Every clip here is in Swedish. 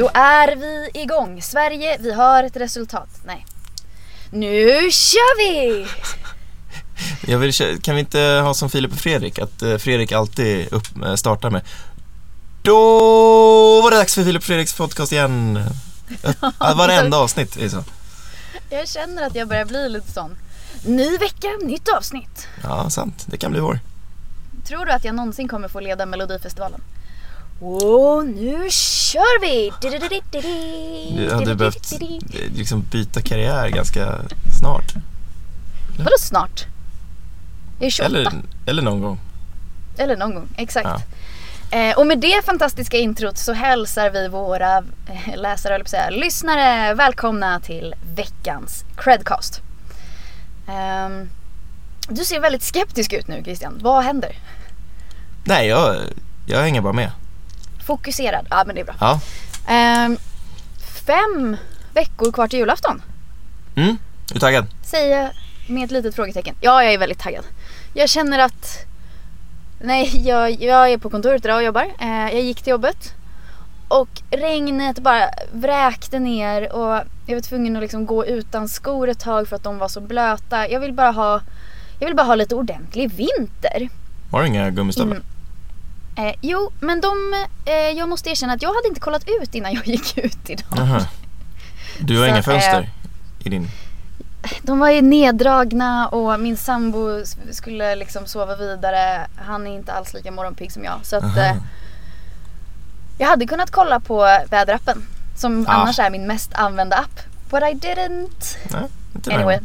Då är vi igång. Sverige, vi har ett resultat. Nej. Nu kör vi! Jag vill, kan vi inte ha som Filip och Fredrik, att eh, Fredrik alltid upp, eh, startar med Då var det dags för Filip och Fredriks podcast igen. Varenda avsnitt är så. Jag känner att jag börjar bli lite sån. Ny vecka, nytt avsnitt. Ja, sant. Det kan bli vår. Tror du att jag någonsin kommer få leda Melodifestivalen? Och nu kör vi! Du hade behövt eh, liksom byta karriär ganska snart. Vadå snart? Jag är 28. Eller, eller någon gång. Eller någon gång, exakt. Ja. Eh, och med det fantastiska introt så hälsar vi våra eh, läsare, eller säga, lyssnare välkomna till veckans Credcast. Ehm, du ser väldigt skeptisk ut nu Christian. Vad händer? Nej, jag, jag hänger bara med. Fokuserad. Ja men det är bra. Ja. Ehm, fem veckor kvar till julafton. Mm, är du taggad? Säger jag med ett litet frågetecken. Ja, jag är väldigt taggad. Jag känner att... Nej, jag, jag är på kontoret idag och jobbar. Eh, jag gick till jobbet. Och regnet bara vräkte ner och jag var tvungen att liksom gå utan skor ett tag för att de var så blöta. Jag vill bara ha, jag vill bara ha lite ordentlig vinter. Har du inga gummistövlar? Mm. Eh, jo, men de... Eh, jag måste erkänna att jag hade inte kollat ut innan jag gick ut idag. Jaha. Du har Så, inga eh, fönster i din... De var ju neddragna och min sambo skulle liksom sova vidare. Han är inte alls lika morgonpigg som jag. Så att Aha. eh, jag hade kunnat kolla på väderappen. Som Ja. annars är min mest använda app. But I didn't. Nej, inte Anyway.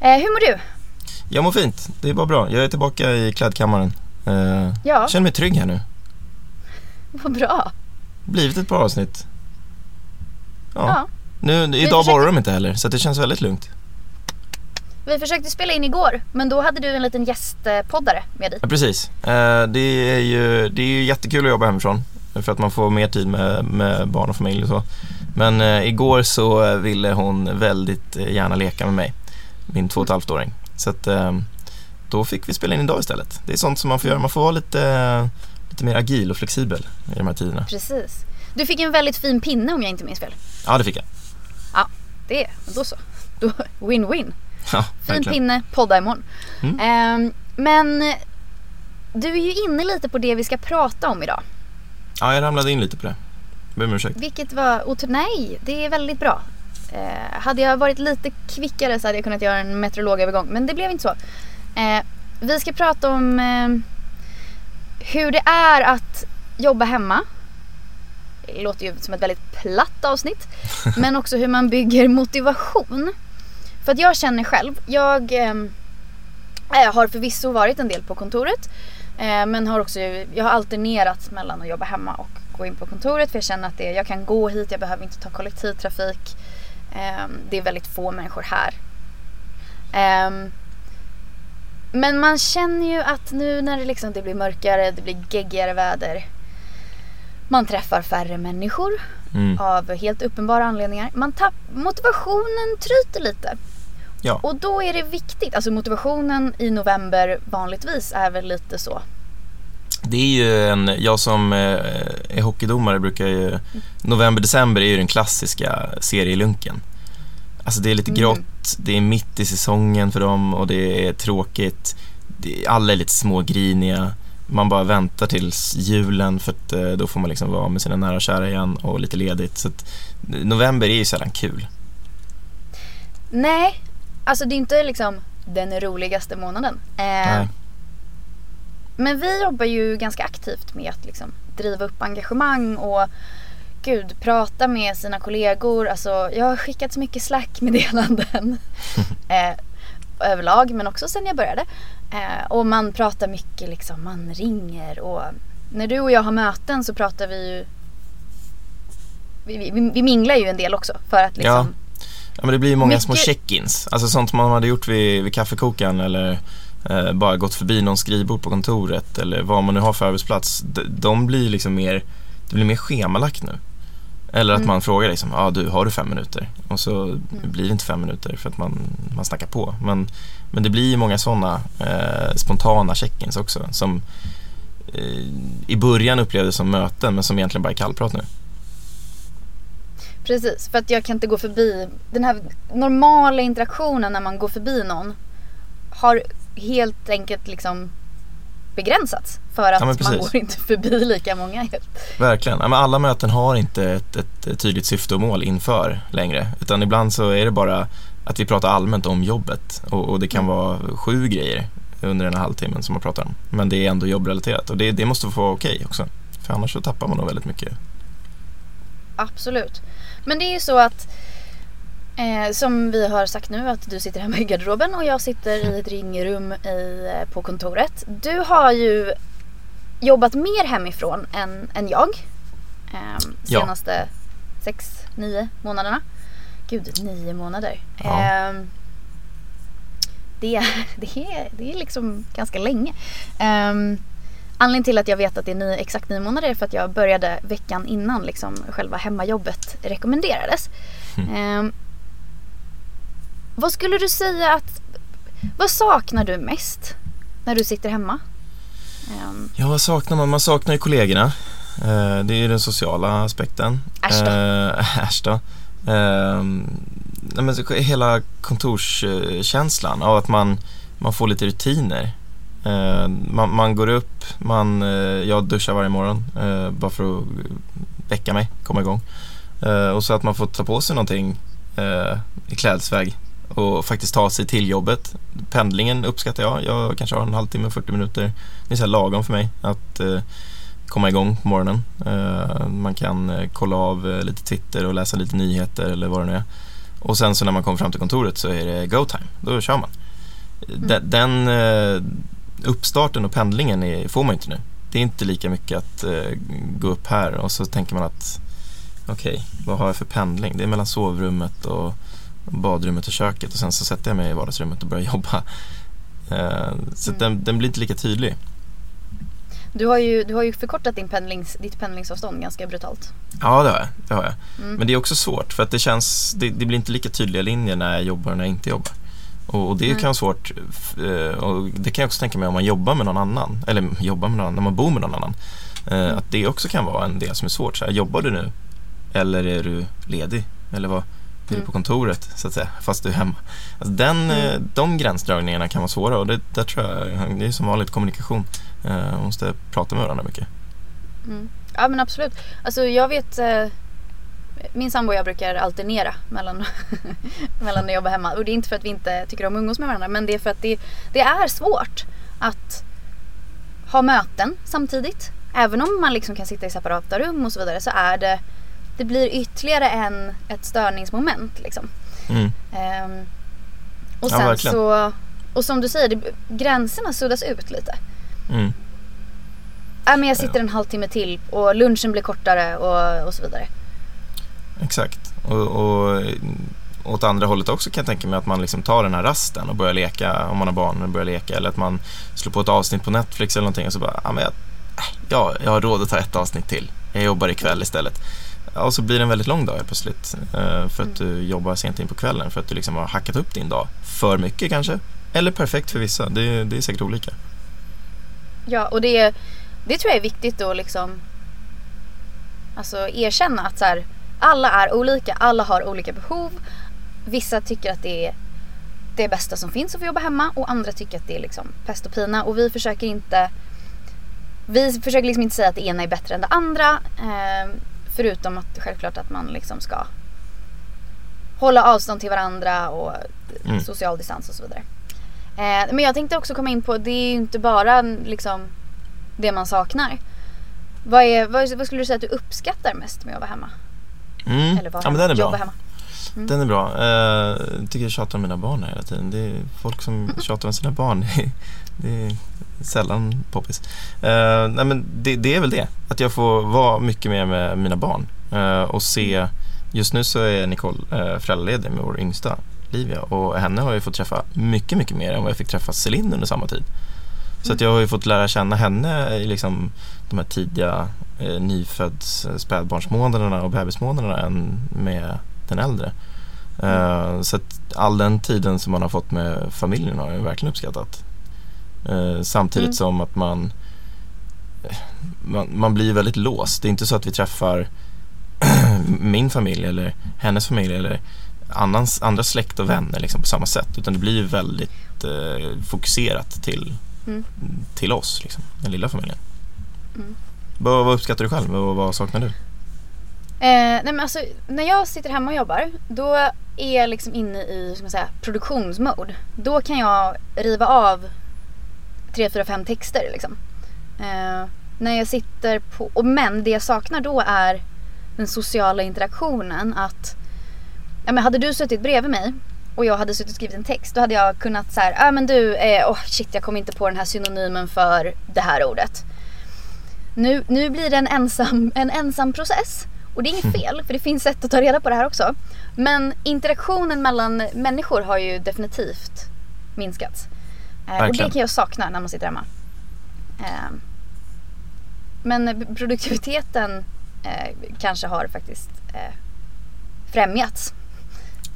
Eh, hur mår du? Jag mår fint. Det är bara bra. Jag är tillbaka i klädkammaren. Eh, Ja, Känner mig trygg här nu. vad bra. Blivit ett bra avsnitt. Ja. Ja. Nu, idag försöker- borrar de inte heller, så det känns väldigt lugnt. Vi försökte spela in igår, men då hade du en liten gästpoddare med dig. Ja, precis. Eh, det, är ju, det är ju jättekul att jobba hemifrån. För att man får mer tid med, med barn och familj och så. Men eh, igår så ville hon väldigt eh, gärna leka med mig. Min två och ett halvt åring. Så att eh, då fick vi spela in idag istället. Det är sånt som man får göra. Man får vara lite, lite mer agil och flexibel i de här tiderna. Precis. Du fick en väldigt fin pinne om jag inte minns fel. Ja, det fick jag. Det, då så. Win-win. Ja, Fin verkligen. pinne, podda imorgon. Mm. Ehm, men du är ju inne lite på det vi ska prata om idag. Ja, jag ramlade in lite på det. Ber om ursäkt. Vilket var otro- Nej, det är väldigt bra. Eh, hade jag varit lite kvickare så hade jag kunnat göra en meteorologövergång. Men det blev inte så. Eh, vi ska prata om eh, hur det är att jobba hemma. Det låter ju som ett väldigt platt avsnitt. Men också hur man bygger motivation. För att jag känner själv, jag eh, har förvisso varit en del på kontoret. Eh, men har också, jag har alternerat mellan att jobba hemma och gå in på kontoret. För jag känner att det, jag kan gå hit, jag behöver inte ta kollektivtrafik. Eh, det är väldigt få människor här. Men man känner ju att nu när det, liksom, det blir mörkare, det blir geggigare väder. Man träffar färre människor Mm. av helt uppenbara anledningar. Man tapp, motivationen tryter lite. Ja. Och då är det viktigt, alltså motivationen i november vanligtvis är väl lite så. Det är ju en, jag som eh, är hockeydomare brukar ju, november-december är ju den klassiska serielunken. Alltså det är lite Mm. grått, det är mitt i säsongen för dem och det är tråkigt. Alla är lite smågriniga. Man bara väntar tills julen för att eh, då får man liksom vara med sina nära och kära igen och lite ledigt. Så att, november är ju sällan kul. Nej, alltså det är inte liksom den roligaste månaden. Eh, men vi jobbar ju ganska aktivt med att liksom driva upp engagemang och gud, prata med sina kollegor. Alltså, jag har skickat så mycket slack-meddelanden eh, överlag, men också sen jag började. Eh, och man pratar mycket, liksom, man ringer och när du och jag har möten så pratar vi ju vi, vi, vi minglar ju en del också för att liksom Ja, men det blir ju många små Mycket- check-ins. Alltså sånt man hade gjort vid, vid kaffekokaren eller eh, bara gått förbi någon skrivbord på kontoret eller vad man nu har för arbetsplats. De, de blir liksom mer, det blir mer schemalagt nu. Eller att Mm. man frågar liksom, ah, du har du fem minuter? Och så blir det inte fem minuter för att man, man snackar på. Men, men det blir ju många sådana eh, spontana check-ins också som eh, i början upplevdes som möten men som egentligen bara är kallprat nu. Precis, för att jag kan inte gå förbi den här normala interaktionen när man går förbi någon har helt enkelt liksom begränsats för att Ja, man går inte förbi lika många. helt. Verkligen. Ja, men alla möten har inte ett, ett tydligt syfte och mål inför längre. Utan ibland så är det bara att vi pratar allmänt om jobbet. Och, och det kan vara sju grejer under den här halvtimmen som man pratar om. Men det är ändå jobbrelaterat och det, det måste få vara okej också. För annars så tappar man nog väldigt mycket. Absolut. Men det är ju så att eh, som vi har sagt nu att du sitter hemma i garderoben och jag sitter i ett ringrum i, eh, på kontoret. Du har ju jobbat mer hemifrån än, än jag. Eh, Ja. senaste sex, nio månaderna. Gud, nio månader. Ja. Eh, det, är- det, är, det är liksom ganska länge. Um, Anledningen till att jag vet att det är nio, exakt nio månader är för att jag började veckan innan liksom själva hemmajobbet rekommenderades. Ehm, vad skulle du säga att, vad saknar du mest när du sitter hemma? Ehm, Ja, vad saknar man? Man saknar ju kollegorna. Eh, det är ju den sociala aspekten. Äsch då. Eh, äsch då. Eh, nej, men hela kontorskänslan av att man, man får lite rutiner. Eh, man, man går upp, man, jag duschar varje morgon bara för att väcka mig, komma igång. Och så att man får ta på sig någonting i klädesväg och faktiskt ta sig till jobbet. Pendlingen uppskattar jag. Jag kanske har en halvtimme, 40 minuter. Det är så lagom för mig att eh, komma igång på morgonen. Eh, man kan eh, kolla av eh, lite Twitter och läsa lite nyheter eller vad det nu är. Och sen så när man kommer fram till kontoret så är det go time. Då kör man. Den, den eh, uppstarten och pendlingen är, får man inte nu. Det är inte lika mycket att eh, gå upp här och så tänker man att okej, vad har jag för pendling? Det är mellan sovrummet och badrummet och köket och sen så sätter jag mig i vardagsrummet och börjar jobba. Eh, så att den, den blir inte lika tydlig. du, har ju, du har ju förkortat din pendlings, ditt pendlingsavstånd ganska brutalt. Ja, det har jag. Det har jag. Mm. Men det är också svårt för att det känns, det, det blir inte lika tydliga linjer när jag jobbar och när jag inte jobbar. Och, och det Mm. kan vara svårt eh, och det kan jag också tänka mig om man jobbar med någon annan, eller jobbar med någon annan, när man bor med någon annan. Eh, Att det också kan vara en del som är svårt. Så här, jobbar du nu? Eller är du ledig? Eller vad, du Mm. på kontoret så att säga, fast du är hemma? Alltså den, Mm. eh, De gränsdragningarna kan vara svåra och det, där tror jag, det är som vanligt kommunikation. Eh, Man måste prata med varandra mycket. Mm. Ja men absolut. Alltså jag vet eh, min sambo och jag brukar alternera mellan, mellan jag jobbar hemma. Och det är inte för att vi inte tycker om att umgås med varandra men det är för att det, det är svårt att ha möten samtidigt. Även om man liksom kan sitta i separata rum och så vidare så är det det blir ytterligare en, ett störningsmoment liksom. Mm. Ehm, och Ja, sen verkligen. så, och som du säger, det, gränserna suddas ut lite. Mm. Äh, men jag sitter en halvtimme till och lunchen blir kortare och, och så vidare. Exakt. Och, och åt andra hållet också kan jag tänka mig att man liksom tar den här rasten och börjar leka om man har barn och börjar leka eller att man slår på ett avsnitt på Netflix eller någonting och så bara, ja men jag, äh, ja, jag har råd att ta ett avsnitt till. Jag jobbar ikväll istället. Ja, och så blir det en väldigt lång dag plötsligt eh, för att du jobbar sent in på kvällen för att du liksom har hackat upp din dag. För mycket kanske. Eller perfekt för vissa. Det, det är säkert olika. Ja, och det, det tror jag är viktigt att liksom alltså erkänna att så här, alla är olika, alla har olika behov. Vissa tycker att det är det bästa som finns att få jobba hemma och andra tycker att det är liksom pest och pina och vi försöker inte vi försöker liksom inte säga att det ena är bättre än det andra. Eh, förutom att självklart att man liksom ska hålla avstånd till varandra och Mm. social distans och så vidare. Eh, men jag tänkte också komma in på, det är ju inte bara liksom det man saknar. Vad, är, vad, vad skulle du säga att du uppskattar mest med att vara hemma? Mm. Eller vara Ja, men hemma, den är jobba bra. hemma? Mm. Den är bra. Eh, Jag tycker jag tjatar om mina barn här hela tiden. Det är folk som tjatar om sina barn. Det är sällan poppis. Uh, nej men det, det är väl det. Att jag får vara mycket mer med mina barn. uh, och se. Just nu så är Nicole uh, föräldraledig med vår yngsta Livia. Och henne har jag fått träffa mycket, mycket mer än vad jag fick träffa Celine under samma tid. Så att jag har ju fått lära känna henne i liksom de här tidiga eh, nyfödds spädbarnsmånaderna och bebismånaderna än med den äldre. Uh, så att all den tiden som man har fått med familjen har jag verkligen uppskattat. Eh, samtidigt Mm. som att man, man man blir väldigt låst. Det är inte så att vi träffar min familj eller hennes familj eller annans, andra släkt och vänner liksom på samma sätt. Utan det blir väldigt eh, fokuserat till, Mm. till oss, liksom, den lilla familjen. Mm. Vad, vad uppskattar du själv och vad saknar du? Eh, nej men alltså, när jag sitter hemma och jobbar då är jag liksom inne i hur ska man säga, produktionsmode. Då kan jag riva av tre, fyra, fem texter liksom. Eh, när jag sitter på, och men det jag saknar då är den sociala interaktionen. Att, ja men hade du suttit bredvid mig och jag hade suttit och skrivit en text då hade jag kunnat så här, ah, men du, eh, oh shit jag kom inte på den här synonymen för det här ordet. Nu, nu blir det en ensam, en ensam process. Och det är inget fel, för det finns sätt att ta reda på det här också. Men interaktionen mellan människor har ju definitivt minskat. Eh, och det kan jag sakna när man sitter hemma. Eh, men produktiviteten eh, kanske har faktiskt eh, främjats.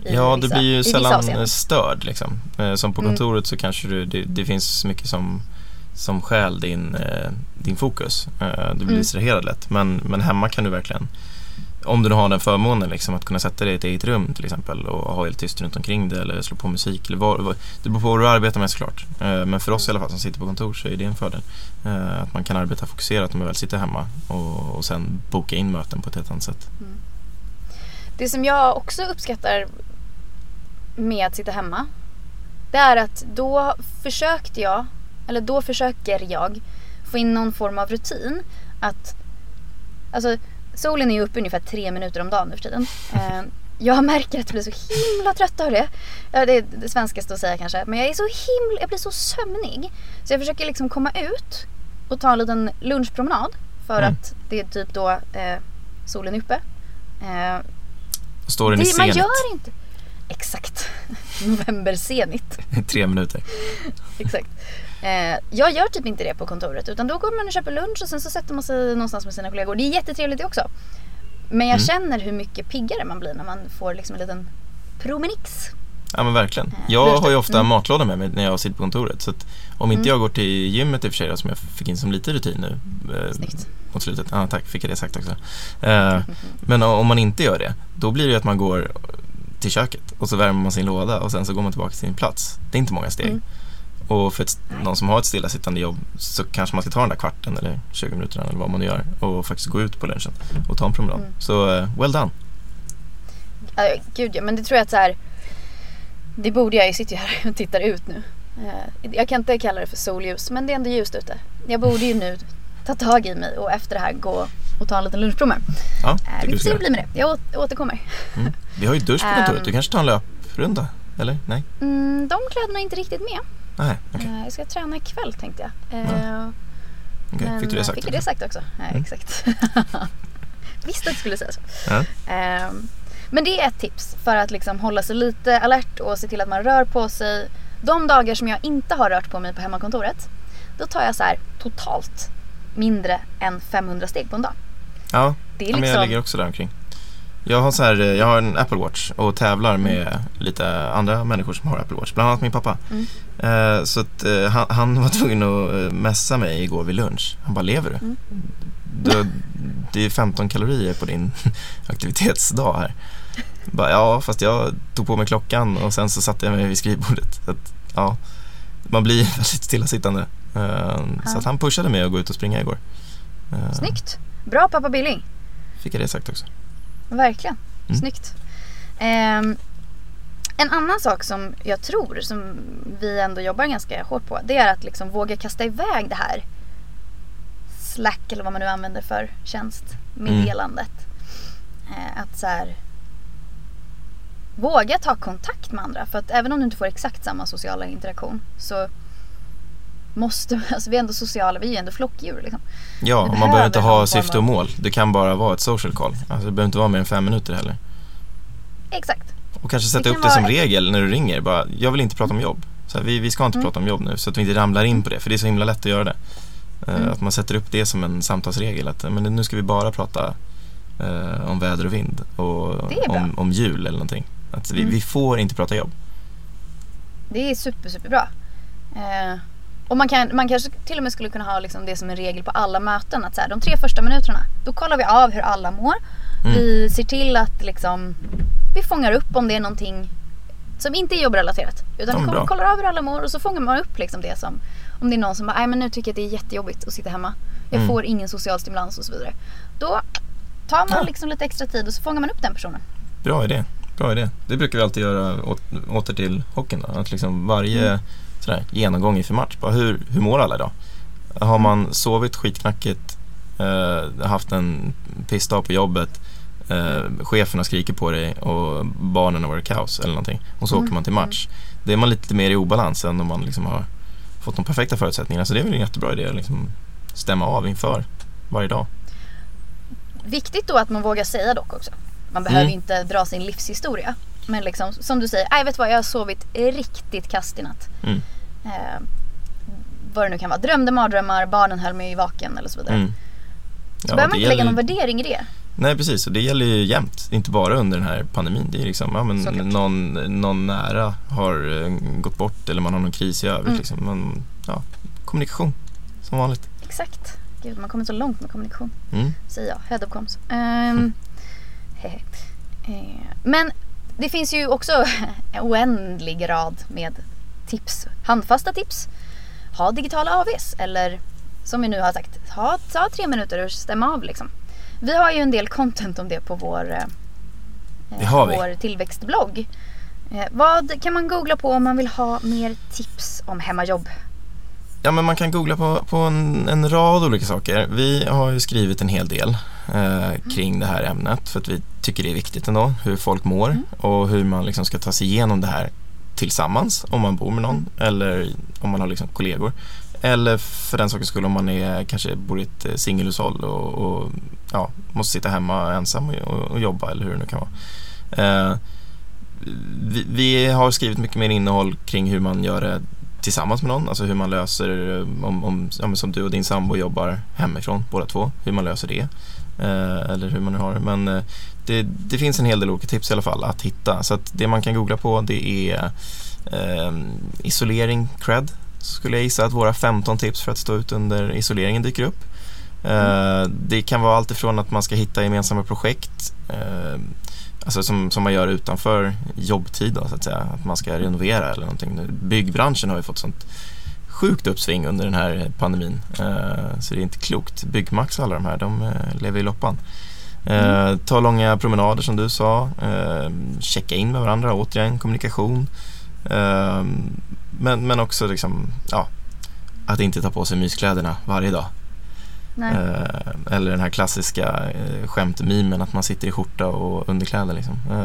Ja, det vissa- blir i ju sällan störd liksom. Som på Mm. kontoret så kanske du, det, det finns mycket som, som stjäl din, din fokus. Du blir Mm. distraherad lätt. Men, men hemma kan du verkligen, om du nu har den förmånen liksom, att kunna sätta dig i ett eget rum till exempel och ha helt tyst runt omkring dig eller slå på musik. Eller vad, vad, det beror på vad du arbetar med såklart. Eh, Men för oss i alla fall som sitter på kontor så är det en fördel. Eh, Att man kan arbeta fokuserat om man väl sitter hemma och, och sen boka in möten på ett helt annat sätt. Mm. Det som jag också uppskattar med att sitta hemma. Det är att då försökte jag, eller då försöker jag få in någon form av rutin. Att, alltså solen är ju uppe ungefär tre minuter om dagen nu för tiden. Eh, jag märker att jag blir så himla trött av det. Det är det svenskaste att säga kanske. Men jag är så himla, jag blir så sömnig. Så jag försöker liksom komma ut och ta en liten lunchpromenad. För Mm. att det är typ då eh, solen är uppe. Eh, Står den i det, man gör inte... Exakt. November-senit. i tre minuter. Exakt. Eh, jag gör typ inte det på kontoret utan då går man och köper lunch och sen så sätter man sig någonstans med sina kollegor. Det är jättetrevligt det också. Men jag Mm. känner hur mycket piggare man blir när man får liksom en liten promenix. Ja men verkligen. Eh, Jag har ju ofta Mm. matlåda med mig när jag sitter på kontoret. Så om inte Mm. jag går till gymmet i och för sig, som jag fick in som lite rutin nu eh, Snyggt. mot slutet. Ja, tack, fick jag det sagt också. Eh, men om man inte gör det, då blir det att man går till köket och så värmer man sin låda och sen så går man tillbaka till sin plats. Det är inte många steg. Mm. Och för ett, någon som har ett stillasittande jobb så kanske man ska ta den där kvarten eller 20 minuterna eller vad man gör och faktiskt gå ut på lunchen och ta en promenad. Mm. Så eh, well done. Ja, gud ja, men det tror jag att så här. Det borde jag, jag sitter ju här och tittar ut nu. Eh, jag kan inte kalla det för solljus men det är ändå ljust ute. Jag borde ju nu ta tag i mig och efter det här gå och ta en liten lunchpromenad. Ja, tycker vi får se hur det blir med det. Jag åt- återkommer. Mm. Vi har ju dusch på kontoret, Ehm. du kanske tar en löprunda? Eller? Nej? Mm, de kläderna är inte riktigt med. Nej, okej. Eh, jag ska träna ikväll tänkte jag. Eh, Okej, men, Fick du det sagt? Fick jag det sagt också? Nej, Mm. exakt. Visste att du skulle säga så. Ja. Ehm, men det är ett tips för att liksom hålla sig lite alert och se till att man rör på sig. De dagar som jag inte har rört på mig på hemmakontoret, då tar jag så här totalt mindre än 500 steg på en dag. Ja, Det är ja, men jag liksom... ligger också där omkring. Jag har, så här, eh, jag har en Apple Watch och tävlar med lite andra människor som har Apple Watch, bland annat min pappa. Mm. Eh, så att, eh, han, han var tvungen att eh, messa mig igår vid lunch. Han bara, lever du? Mm. du det är 15 kalorier på din aktivitetsdag här. Bara, ja, fast jag tog på mig klockan och sen så satte jag mig vid skrivbordet. Så att, ja, man blir väldigt stillasittande. Eh, Så att han pushade mig att gå ut och springa igår. Eh, Snyggt! Bra pappa Billing. Fick jag det sagt också. Verkligen. Mm. Snyggt. Ehm, en annan sak som jag tror som vi ändå jobbar ganska hårt på det är att liksom våga kasta iväg det här Slack eller vad man nu använder för tjänst, meddelandet. Eh, att så här, våga ta kontakt med andra för att även om du inte får exakt samma sociala interaktion så måste, alltså vi är ändå sociala, vi är ju ändå flockdjur liksom. Ja, och man behöver inte ha syfte och mål. Det kan bara vara ett social call. Alltså, det behöver inte vara mer än fem minuter heller. Exakt. Och kanske sätta kan upp det som regel när du ringer. Bara, jag vill inte prata om jobb. Så här, vi, vi ska inte Mm. prata om jobb nu så att vi inte ramlar in på det. För det är så himla lätt att göra det. Eh, Mm. Att man sätter upp det som en samtalsregel. Att men nu ska vi bara prata eh, om väder och vind och Det om, om jul eller någonting. Att vi, Mm. vi får inte prata jobb. Det är super, superbra. Eh, och man, kan, man kanske till och med skulle kunna ha liksom det som en regel på alla möten. Att så här, de tre första minuterna, då kollar vi av hur alla mår. Mm. Vi ser till att liksom, vi fångar upp om det är någonting som inte är jobbrelaterat. Utan Ja, vi bra. kollar av hur alla mår och så fångar man upp liksom det som om det är någon som bara, men nu tycker jag att det är jättejobbigt att sitta hemma. Jag Mm. får ingen social stimulans och så vidare. Då tar man Ja. liksom lite extra tid och så fångar man upp den personen. Bra idé. Bra idé. Det brukar vi alltid göra åt, åter till hockeyn. Då. Att liksom varje Mm. Sådär, genomgång inför match. Bara hur, hur mår alla idag? Har man sovit skitknackigt, eh, haft en pissdag på jobbet, eh, chefen har skrikit på dig och barnen har varit kaos eller någonting. Och så Mm. åker man till match. Det är man lite mer i obalans än om man liksom har fått de perfekta förutsättningarna. Så det är väl en jättebra idé att liksom stämma av inför varje dag. Viktigt då att man vågar säga dock också. Man behöver Mm. inte dra sin livshistoria. Men liksom, som du säger, nej vet vad, jag har sovit riktigt kast i natt. Mm. Eh, vad det nu kan vara. Drömde mardrömmar, barnen höll mig vaken eller så vidare. Mm. Så Ja, behöver man inte lägga någon värdering i det. Nej precis, och det gäller ju jämt. Inte bara under den här pandemin. Det är liksom, ja, men Såklart. någon, någon nära har eh, gått bort eller man har någon kris i övrigt. Mm. Liksom. Men, ja, kommunikation, som vanligt. Exakt. Gud, man kommer så långt med kommunikation. Mm. Säger jag. Head of comms. Hehe. Eh, Men det finns ju också en oändlig rad med tips. Handfasta tips. Ha digitala AVs eller som vi nu har sagt, ha, ta tre minuter och stämma av liksom. Vi har ju en del content om det på vår, eh, Det vår tillväxtblogg. Eh, vad kan man googla på om man vill ha mer tips om hemmajobb? Ja, men man kan googla på, på en, en rad olika saker. Vi har ju skrivit en hel del eh, kring det här ämnet för att vi tycker det är viktigt ändå hur folk mår Mm. och hur man liksom ska ta sig igenom det här tillsammans om man bor med någon eller om man har liksom kollegor. Eller för den sakens skull om man är, kanske bor i ett eh, singelhushåll och, och ja, måste sitta hemma ensam och, och, jobba eller hur det nu kan vara. Eh, vi, vi har skrivit mycket mer innehåll kring hur man gör det tillsammans med någon, alltså hur man löser eh, om, om som du och din sambo jobbar hemifrån båda två, hur man löser det. Eh, eller hur man nu har det. Men eh, det, det finns en hel del olika tips i alla fall att hitta. Så att det man kan googla på det är eh, isolering, cred. Skulle jag gissa att våra 15 tips för att stå ut under isoleringen dyker upp. Eh, det kan vara allt ifrån att man ska hitta gemensamma projekt Alltså som, som man gör utanför jobbtid då, så att säga. Att man ska renovera eller någonting. Byggbranschen har ju fått sånt sjukt uppsving under den här pandemin. Eh, så det är inte klokt. Byggmax och alla de här, de eh, lever i loppan. Eh, ta långa promenader som du sa. Checka in med varandra, återigen kommunikation. Men, men också liksom, ja, att inte ta på sig myskläderna varje dag. Nej. Eller den här klassiska skämtmimen att man sitter i skjorta och underkläder. Liksom. Eh,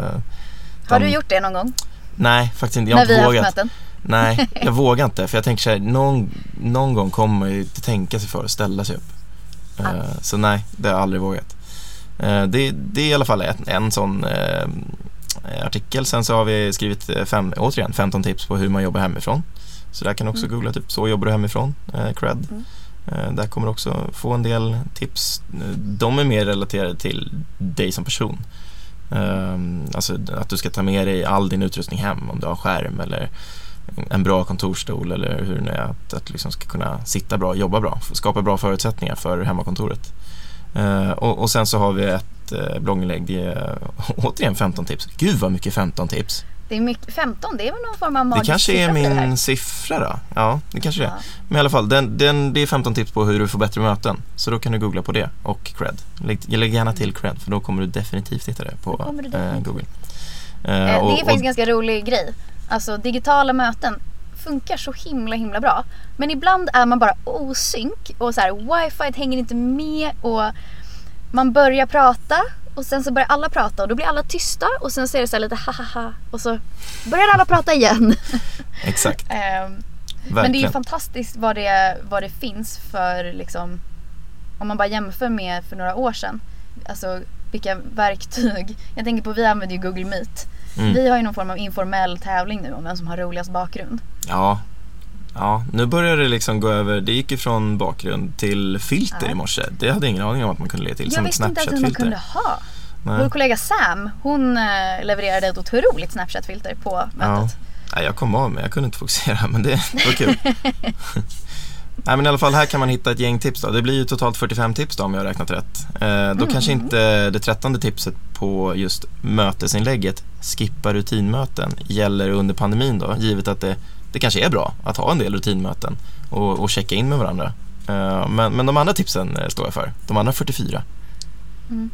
har de- du gjort det någon gång? Nej, faktiskt inte. Jag har när vi inte har haft vågat. möten? Nej, jag vågar inte. För jag tänker så här, någon, någon gång kommer man ju inte tänka sig för att ställa sig upp. Ah. Så nej, det har jag aldrig vågat. Eh, det, det är i alla fall en, en sån eh, artikel. Sen så har vi skrivit fem, återigen 15 tips på hur man jobbar hemifrån. Så där kan du också Mm. googla typ så jobbar du hemifrån, eh, cred. Mm. Eh, där kommer du också få en del tips. De är mer relaterade till dig som person. Eh, alltså att du ska ta med dig all din utrustning hem om du har skärm eller en bra kontorsstol eller hur det nu är. Att, att liksom ska kunna sitta bra, jobba bra, skapa bra förutsättningar för hemmakontoret. Eh, och, och sen så har vi ett eh, blogginlägg, det är återigen 15 tips. Gud vad mycket 15 tips. Det är mycket, 15, det är väl någon form av Det magisk kanske är det här. min siffra då. Ja, det kanske det är. Ja. Men i alla fall, den, den, det är 15 tips på hur du får bättre möten. Så då kan du googla på det och cred. Lägg, lägg gärna till cred för då kommer du definitivt hitta det på eh, definitivt. Google. Det är och- faktiskt en ganska rolig grej. Alltså digitala möten funkar så himla himla bra. Men ibland är man bara osynk och så här, wifi hänger inte med och man börjar prata och sen så börjar alla prata och då blir alla tysta och sen så är det så här lite hahaha och så börjar alla prata igen. Exakt, Ehm, Men det är ju fantastiskt vad det, vad det finns för liksom Om man bara jämför med för några år sedan Alltså vilka verktyg Jag tänker på vi använder ju Google Meet Mm. Vi har ju någon form av informell tävling nu om vem som har roligast bakgrund Ja. ja, nu börjar det liksom gå över. Det gick ju från bakgrund till filter Ja. i morse. Det hade jag ingen aning om att man kunde lägga till. Jag som visste inte ens att man kunde ha Vår Nej. kollega Sam hon eh, levererade ett otroligt Snapchat-filter på Ja. mötet Nej, jag kom av mig. Jag kunde inte fokusera, men det var kul. Nej, men i alla fall här kan man hitta ett gäng tips då. Det blir ju totalt 45 tips då om jag har räknat rätt. Eh, då kanske inte det trettonde tipset på just mötesinlägget skippa rutinmöten gäller under pandemin då, givet att det, det kanske är bra att ha en del rutinmöten och, och checka in med varandra. Eh, men, men de andra tipsen eh, står jag för. De andra 44.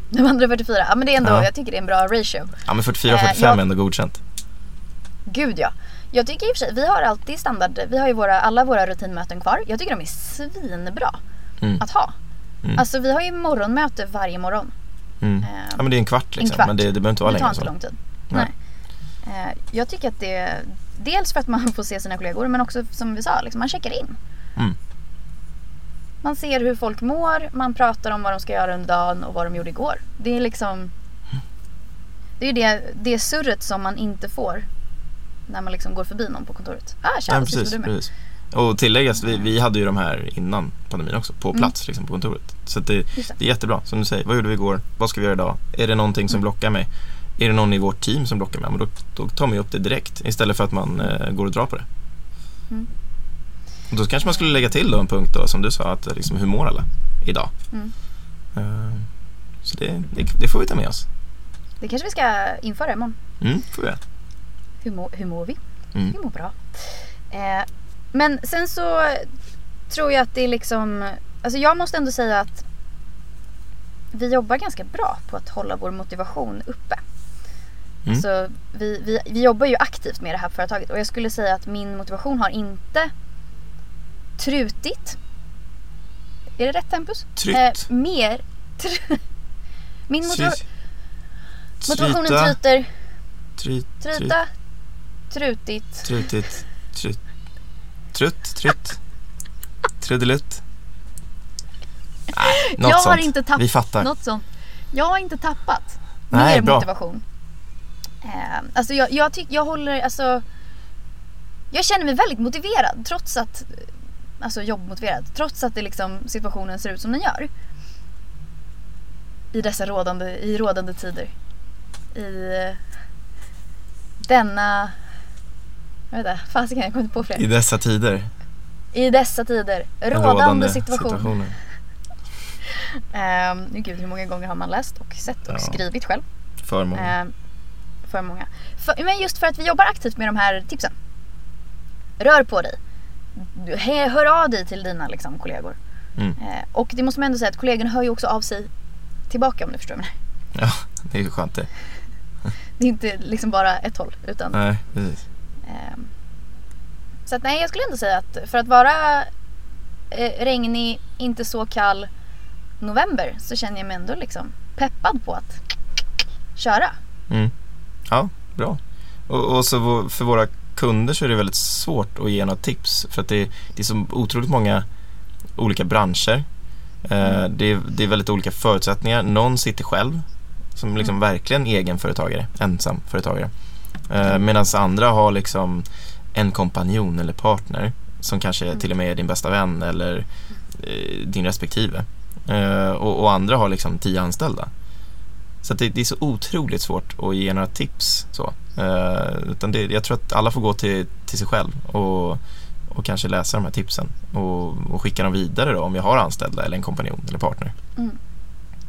De andra 44, ja men det är ändå, Ja. jag tycker det är en bra ratio. Ja, men 44 och Eh, 45 jag- är ändå godkänt. Gud ja. Jag tycker i och för sig, vi har alltid standard, vi har ju våra, alla våra rutinmöten kvar. Jag tycker de är svinbra Mm. att ha. Mm. Alltså vi har ju morgonmöte varje morgon. Mm. Eh, Ja, men det är en kvart liksom. kvart. Men det, det behöver inte vara det tar längre inte så. lång tid. Nej. Nej. Eh, Jag tycker att det, dels för att man får se sina kollegor men också som vi sa, liksom, man checkar in. Mm. Man ser hur folk mår, man pratar om vad de ska göra under dagen och vad de gjorde igår. Det är liksom Det är ju det, det surret som man inte får när man liksom går förbi någon på kontoret. Ah, tja, Ja, precis, du med? precis. Och tilläggas, vi, vi hade ju de här innan pandemin också, på Mm. plats liksom, på kontoret. Så det, det. det är jättebra. Som du säger, vad gjorde vi igår? Vad ska vi göra idag? Är det någonting som Mm. blockar mig? Är det någon i vårt team som blockar mig? Men då, då tar man ju upp det direkt istället för att man eh, går och drar på det. Mm. Och Då kanske man skulle lägga till då en punkt då, som du sa, att liksom, hur mår alla idag? Mm. Eh, så det, det, det får vi ta med oss. Det kanske vi ska införa imorgon. Mm, får vi. Hur, må, hur mår vi? Mm. Vi mår bra. Eh, men sen så tror jag att det är liksom... Alltså jag måste ändå säga att vi jobbar ganska bra på att hålla vår motivation uppe. Mm. Så vi, vi, vi jobbar ju aktivt med det här företaget och jag skulle säga att min motivation har inte trutit. Är det rätt tempus? Tryckt. Eh, mer. Tr- min motiva- Tryt. motivationen tryter. Tryt, tryt, Tryta. Trutit, tryt, trutt, trytt, trudelutt. Nej, något jag har sånt. inte tappat Vi fattar. något sånt. Jag har inte tappat Nej, mer bra. motivation. Eh, alltså jag, jag tycker, jag håller, alltså. Jag känner mig väldigt motiverad trots att, alltså jobbmotiverad, trots att det liksom situationen ser ut som den gör. I dessa rådande, i rådande tider. I eh, denna, inte, fasiken jag kommer inte på fler. I dessa tider. I dessa tider, En rådande, situation. situationer. Nu gud, hur många gånger har man läst och sett och Ja. skrivit själv? För många. Ehm, för många. För, men just för att vi jobbar aktivt med de här tipsen. Rör på dig. Hör av dig till dina liksom, kollegor. Mm. Eh, och det måste man ändå säga att kollegorna hör ju också av sig tillbaka om du förstår mig. Ja, det är ju skönt det. Det är inte liksom bara ett håll. Utan, Nej, precis. Ehm, så att, nej, jag skulle ändå säga att för att vara eh, regnig, inte så kall november så känner jag mig ändå liksom peppad på att köra. Mm. Ja, bra. Och, och så för våra kunder så är det väldigt svårt att ge några tips för att det, det är så otroligt många olika branscher. Eh, Mm. det, är, det är väldigt olika förutsättningar. Någon sitter själv som liksom Mm. verkligen egenföretagare, ensamföretagare. Eh, Medan andra har liksom en kompanjon eller partner som kanske Mm. till och med är din bästa vän eller eh, din respektive. Eh, och, och andra har liksom tio anställda. Så det, det är så otroligt svårt att ge några tips. Så. Eh, utan det, jag tror att alla får gå till, till sig själv och, och kanske läsa de här tipsen och, och skicka dem vidare då, om jag har anställda eller en kompanjon eller partner.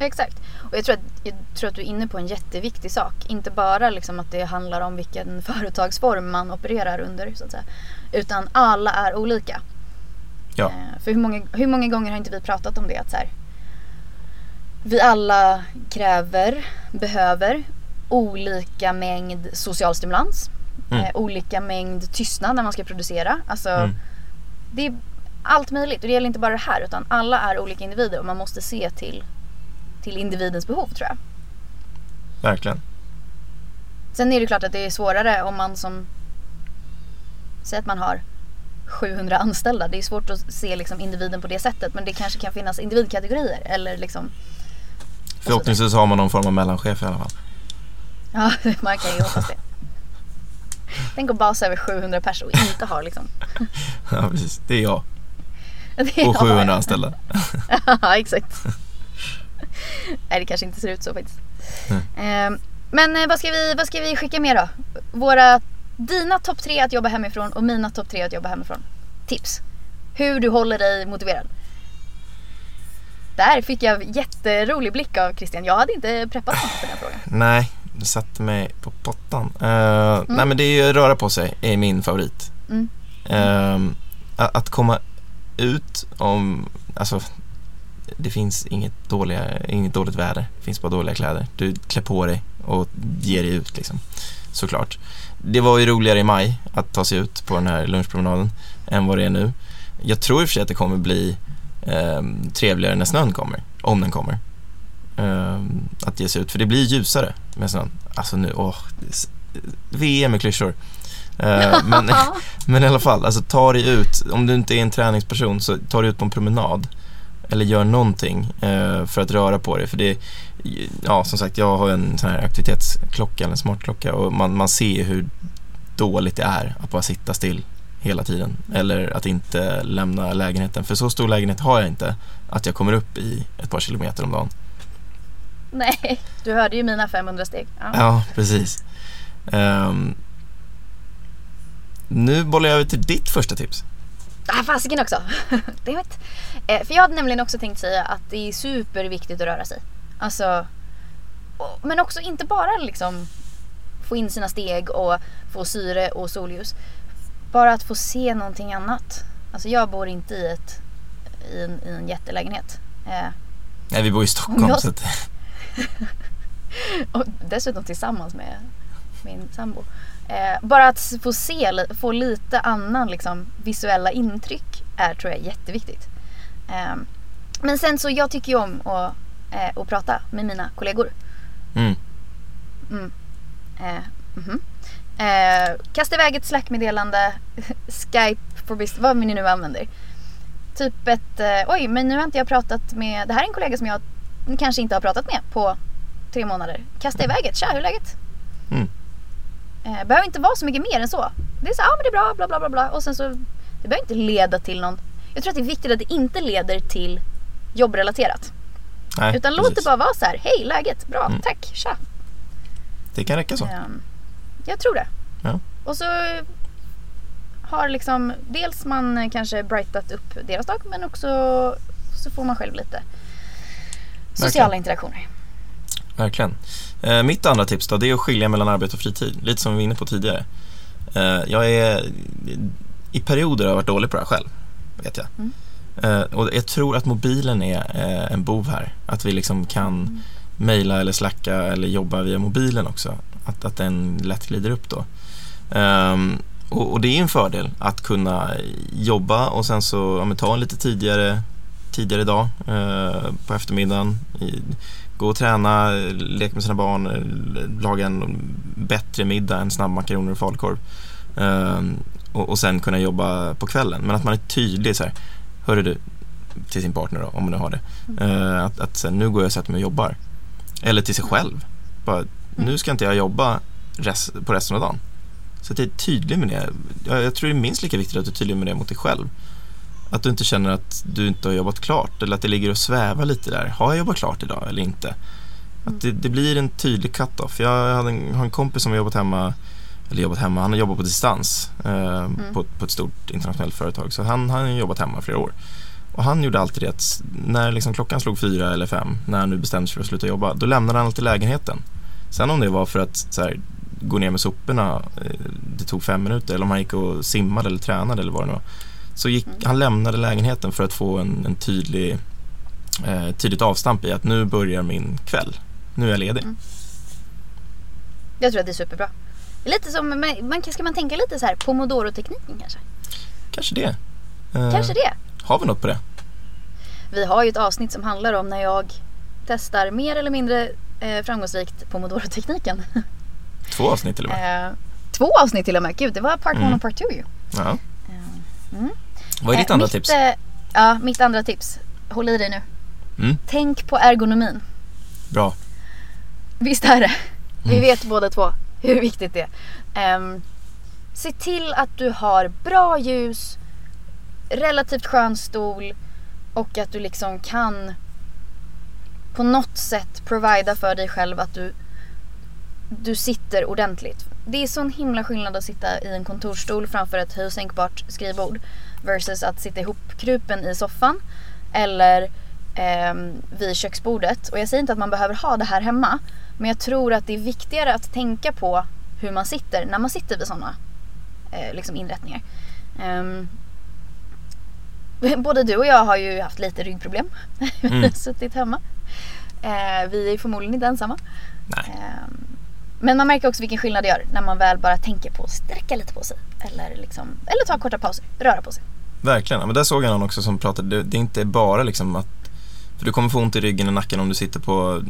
Exakt. Och jag tror, att, jag tror att du är inne på en jätteviktig sak. Inte bara liksom att det handlar om vilken företagsform man opererar under. Så att säga. Utan alla är olika. Ja. Eh, för hur många, hur många gånger har inte vi pratat om det? Att så här, vi alla kräver, behöver olika mängd social stimulans. Mm. Eh, olika mängd tystnad när man ska producera. Alltså, Mm. Det är allt möjligt. Och det gäller inte bara det här. Utan alla är olika individer och man måste se till, till individens behov tror jag. Verkligen. Sen är det klart att det är svårare om man som... Säg att man har 700 anställda. Det är svårt att se liksom individen på det sättet. Men det kanske kan finnas individkategorier. Eller liksom... Förhoppningsvis har man någon form av mellanchef i alla fall. Ja, man kan ju hoppas det. Tänk att basa över 700 personer och inte ha liksom... Ja, precis. Det är jag. Det är- Och 700 anställda. ja, exakt. Nej, det kanske inte ser ut så faktiskt. Mm. Men eh, vad ska, vi, vad ska vi skicka med då? Våra, dina topp tre att jobba hemifrån och mina topp tre att jobba hemifrån. Tips. hur du håller dig motiverad. Där fick jag jätterolig blick av Christian. Jag hade inte preppat mig för den frågan. Nej, du satte mig på pottan. Uh, Nej men det är ju röra på sig är min favorit. Mm. Uh, att komma ut om, alltså det finns inget, dåliga, inget dåligt väder. Det finns bara dåliga kläder. Du klär på dig och ger dig ut liksom. Såklart. Det var ju roligare i maj att ta sig ut på den här lunchpromenaden än vad det är nu. Jag tror i och för sig att det kommer bli eh, trevligare när snön kommer, om den kommer. Eh, att ge sig ut, för det blir ljusare med snön. Alltså nu, åh, VM med klyschor. Eh, men, men i alla fall, alltså ta dig ut. Om du inte är en träningsperson så ta dig ut på en promenad. Eller gör någonting eh, för att röra på dig. För det, ja som sagt, jag har en sån här aktivitetsklocka, eller en smartklocka och man, man ser hur dåligt det är att bara sitta still hela tiden. Eller att inte lämna lägenheten. För så stor lägenhet har jag inte att jag kommer upp i ett par kilometer om dagen. Nej, du hörde ju mina 500 steg. Ja, ja precis. Um, nu bollar jag över till ditt första tips. Ah, fasiken också. Dammit. Eh, för jag hade nämligen också tänkt säga att det är superviktigt att röra sig. Alltså, och, men också inte bara liksom få in sina steg och få syre och solljus. Bara att få se någonting annat. Alltså jag bor inte i, ett, i, en, i en jättelägenhet. Eh, Nej, vi bor i Stockholm. Jag... Så att... och dessutom tillsammans med min sambo. Eh, bara att få se, få lite annan liksom, visuella intryck är tror jag jätteviktigt. Eh, men sen så jag tycker ju om att, eh, att prata med mina kollegor. Mm. Mm. Mm -hmm. kasta iväg ett slackmeddelande, Skype for business, vad ni nu använder. Typ ett, eh, oj men nu har inte jag pratat med, det här är en kollega som jag kanske inte har pratat med på tre månader. Kasta iväg ett, tja hur är läget? Eh, behöver inte vara så mycket mer än så. Det är så, ja ah, men det är bra, bla bla bla bla. Och sen så, det behöver inte leda till någon, jag tror att det är viktigt att det inte leder till jobbrelaterat. Nej, Utan precis. låt det bara vara så här, hej läget, bra, mm. tack, tja. Det kan räcka så. Um, jag tror det. Ja. Och så har liksom, dels man kanske brightat upp deras dag men också så får man själv lite sociala Verkligen. interaktioner. Verkligen. Eh, mitt andra tips då, det är att skilja mellan arbete och fritid. Lite som vi var inne på tidigare. Eh, jag är i perioder har jag varit dålig på det här själv. Vet jag. Mm. Eh, och jag tror att mobilen är eh, en bov här. Att vi liksom kan mm. mejla eller slacka eller jobba via mobilen också. Att, att den lätt glider upp då. Um, och, och, det är en fördel att kunna jobba och sen så ja, ta en lite tidigare, tidigare dag eh, på eftermiddagen. Gå och träna, leka med sina barn, laga en bättre middag än snabbmakaroner och falukorv. Eh, och, och sen kunna jobba på kvällen. Men att man är tydlig så här, hörru du, till sin partner då, om man nu har det. Eh, att, att sen, nu går jag och sätter mig och jobbar. Eller till sig själv. Bara, nu ska inte jag jobba rest, på resten av dagen. Så att jag är tydlig med det. Jag, jag tror det är minst lika viktigt att du är tydlig med det mot dig själv. Att du inte känner att du inte har jobbat klart eller att det ligger och svävar lite där. Har jag jobbat klart idag eller inte? Att det, det blir en tydlig cut-off. Jag hade en, har en kompis som har jobbat hemma, eller jobbat hemma, han har jobbat på distans eh, mm. på, på, ett stort internationellt företag. Så han, han har jobbat hemma flera år. Och han gjorde alltid det att när liksom klockan slog fyra eller fem, när han nu bestämde sig för att sluta jobba, då lämnade han alltid lägenheten. Sen om det var för att här, gå ner med soporna, eh, det tog fem minuter, eller om han gick och simmade eller tränade eller vad det nu var. Så gick, mm. han lämnade lägenheten för att få en, en tydlig, eh, tydligt avstamp i att nu börjar min kväll. Nu är jag ledig. Mm. Jag tror att det är superbra. Lite som, man, ska man tänka lite så här pomodoro-tekniken kanske? Kanske det. Eh, kanske det. Har vi något på det? Vi har ju ett avsnitt som handlar om när jag testar mer eller mindre eh, framgångsrikt pomodoro-tekniken. Två avsnitt till och med. Eh, två avsnitt till och med. Gud, det var part mm. one och part two ju. Ja. Eh, mm. Vad är ditt eh, andra mitt, tips? Eh, ja, mitt andra tips. Håll i dig nu. Mm. Tänk på ergonomin. Bra. Visst är det. Vi mm. vet båda två hur viktigt det är. Um, se till att du har bra ljus, relativt skön stol och att du liksom kan på något sätt provida för dig själv att du du sitter ordentligt. Det är sån himla skillnad att sitta i en kontorsstol framför ett höj skrivbord. Versus att sitta ihopkrupen i soffan eller eh, vid köksbordet. Och jag säger inte att man behöver ha det här hemma men jag tror att det är viktigare att tänka på hur man sitter när man sitter vid sådana eh, liksom inrättningar. Um, både du och jag har ju haft lite ryggproblem. Vi har suttit hemma. Eh, vi är förmodligen inte ensamma. Nej. Eh, men man märker också vilken skillnad det gör när man väl bara tänker på att sträcka lite på sig. Eller, liksom, eller ta korta pauser, röra på sig. Verkligen, men där såg jag någon också som pratade, det, det är inte bara liksom att för du kommer få ont i ryggen och nacken om du sitter på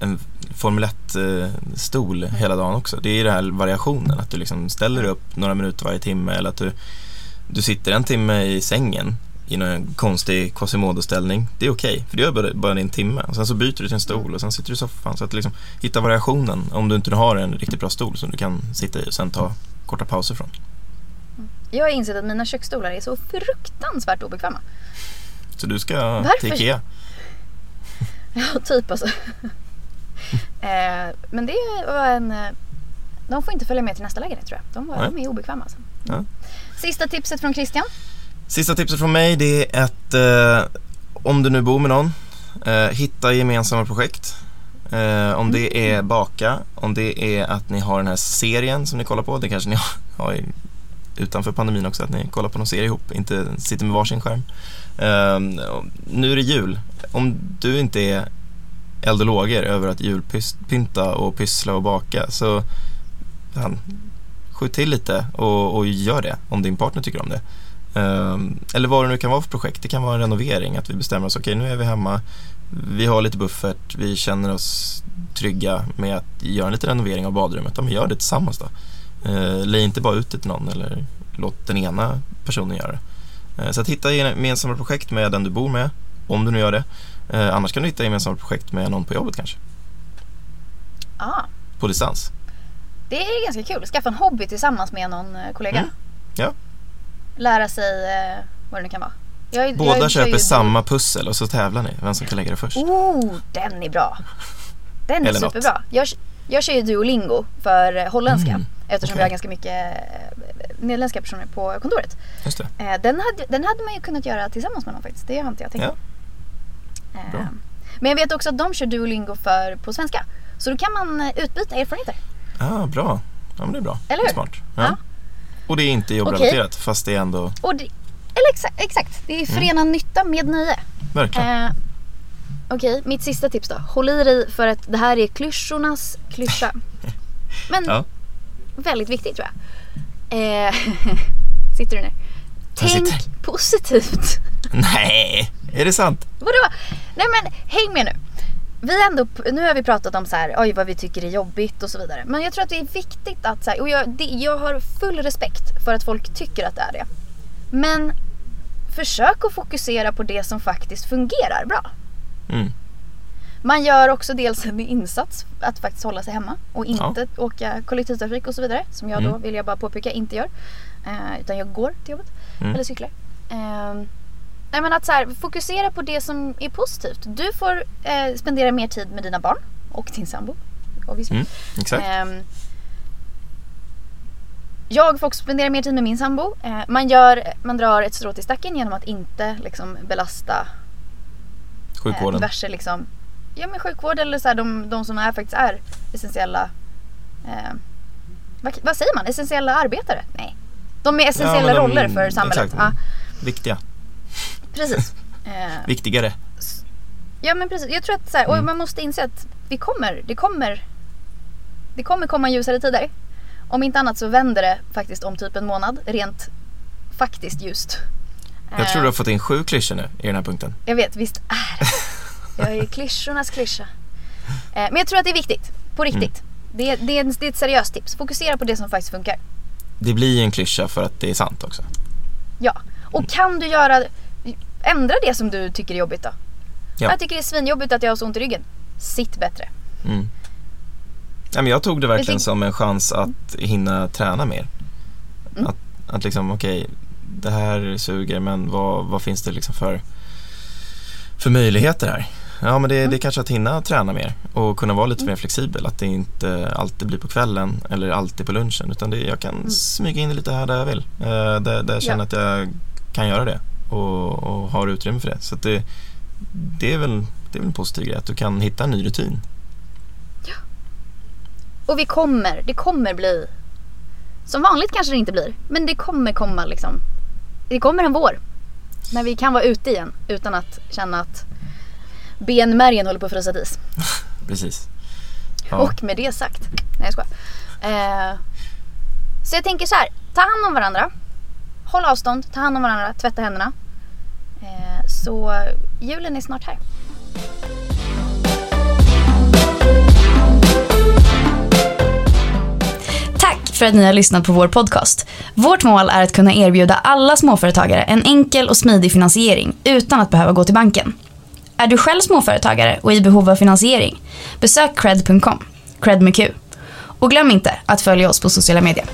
en Formel 1-stol hela dagen också. Det är den här variationen, att du liksom ställer dig upp några minuter varje timme eller att du, du sitter en timme i sängen i någon konstig Quasimodo-ställning. Det är okej, för det gör bara, bara en timme. Sen så byter du till en stol och sen sitter du i soffan. Så att liksom hitta variationen om du inte har en riktigt bra stol som du kan sitta i och sen ta korta pauser från. Jag har insett att mina köksstolar är så fruktansvärt obekväma. Så du ska Varför? till Ikea. Ja, typ alltså. eh, men det var en... eh, De får inte följa med till nästa lägenhet tror jag. De, var, de är obekväma alltså. Ja. Sista tipset från Christian. Sista tipset från mig det är att eh, om du nu bor med någon, eh, hitta gemensamma projekt. Eh, om det är baka, om det är att ni har den här serien som ni kollar på, det kanske ni har, i, utanför pandemin också, att ni kollar på någon serie ihop, inte sitter med varsin skärm. Eh, och nu är det jul. Om du inte är eld och lågor över att julpynta och pyssla och baka så fan, skjut till lite och, och gör det om din partner tycker om det. Ehm, eller vad det nu kan vara för projekt. Det kan vara en renovering, att vi bestämmer oss, okej nu är vi hemma, vi har lite buffert, vi känner oss trygga med att göra en liten renovering av badrummet. Ja, men gör det tillsammans då. Uh, Lägg inte bara ut det till någon eller låt den ena personen göra det. Eh, så att hitta gemensamma projekt med den du bor med, om du nu gör det. Annars kan du hitta gemensamma projekt med någon på jobbet kanske, Ah, på distans. det är ganska kul. Skaffa en hobby tillsammans med någon eh, kollega. Mm. Ja. Lära sig eh, vad det nu kan vara. Jag, Båda jag köper ju- samma pussel och så tävlar ni, vem som kan lägga det först. Oh, den är bra. Den är superbra. Jag, jag kör ju Duolingo för eh, holländska. Mm, Eftersom okej. vi har ganska mycket eh, nederländska personer på kontoret. Just det. Eh, Den hade, den hade man ju kunnat göra tillsammans med någon faktiskt. Det har inte jag tänkt Ja. Eh. Men jag vet också att de kör Duolingo för, på svenska. Så då kan man eh, utbyta erfarenheter. Ah, bra. Ja, men det är bra. Eller hur? smart. Ja. Ja. Och det är inte jobbrelaterat, fast det är ändå, Och det, eller exa, exakt, det är förena nytta med nöje. verkligen. Eh, Okej, mitt sista tips då. Håll i dig för att det här är klyschornas klyscha. Men Ja. väldigt viktigt tror jag. Eh, sitter du ner? Tänk sitter. positivt. Nej, är det sant? Vadå? Nej men häng med nu. Vi ändå, nu har vi pratat om så här, oj vad vi tycker är jobbigt och så vidare. Men jag tror att det är viktigt att så här, och jag, det, jag har full respekt för att folk tycker att det är det. Men försök att fokusera på det som faktiskt fungerar bra. Mm. Man gör också dels en insats att faktiskt hålla sig hemma och inte åka kollektivtrafik och så vidare. Som jag då, Mm. vill jag bara påpeka, inte gör. Eh, utan jag går till jobbet. Mm. Eller cyklar. Eh, nej men att så här, fokusera på det som är positivt. Du får eh, spendera mer tid med dina barn och din sambo. Mm. Exakt. Ehm, jag får också spendera mer tid med min sambo. Eh, man, gör, man drar ett strå till stacken genom att inte liksom, belasta eh, Sjukvården. diverse liksom, ja, men sjukvård eller så här, de, de som är, faktiskt är essentiella eh, vad, vad säger man? Essentiella arbetare? Nej. De är essentiella men de- roller för samhället. exakt. Ja, Viktiga. Precis. Eh, Viktigare. Ja men precis. Jag tror att så här, Mm. man måste inse att vi kommer, det kommer Det kommer komma ljusare tider. Om inte annat så vänder det faktiskt om typ en månad. Rent faktiskt just. Jag tror Eh, du har fått in sju klyschor nu i den här punkten. Jag vet, visst är det. Jag är klyschornas klyscha. Eh, Men jag tror att det är viktigt. På Mm. riktigt. Det, är, det, är, det är ett seriöst tips. Fokusera på det som faktiskt funkar. Det blir ju en klyscha för att det är sant också. Ja. Och kan du göra Ändra det som du tycker är jobbigt då. Ja. Jag tycker det är svinjobbigt att jag har så ont i ryggen. Sitt bättre. Mm. Ja, men jag tog det verkligen som en chans att hinna träna mer. Mm. Att, att liksom, okej, det här suger men vad, vad finns det liksom för, för möjligheter här? Ja, men det, Mm. det är kanske att hinna träna mer och kunna vara lite mer flexibel. Att det inte alltid blir på kvällen eller alltid på lunchen utan det, jag kan Mm. smyga in lite här där jag vill. Eh, där, där jag känner att jag kan göra det och, och har utrymme för det. Så det, det, är väl, det är väl en positiv grej att du kan hitta en ny rutin. Och vi kommer, det kommer bli som vanligt kanske det inte blir, men det kommer komma liksom. Det kommer en vår. När vi kan vara ute igen utan att känna att benmärgen håller på att frysa is. Precis. Ja. Och med det sagt, nej jag skojar. Eh, så jag tänker så här, ta hand om varandra. Håll avstånd, ta hand om varandra, tvätta händerna. Eh, så julen är snart här. Tack för att ni har lyssnat på vår podcast. Vårt mål är att kunna erbjuda alla småföretagare en enkel och smidig finansiering utan att behöva gå till banken. Är du själv småföretagare och i behov av finansiering? Besök cred.com, cred med Q. Och glöm inte att följa oss på sociala medier.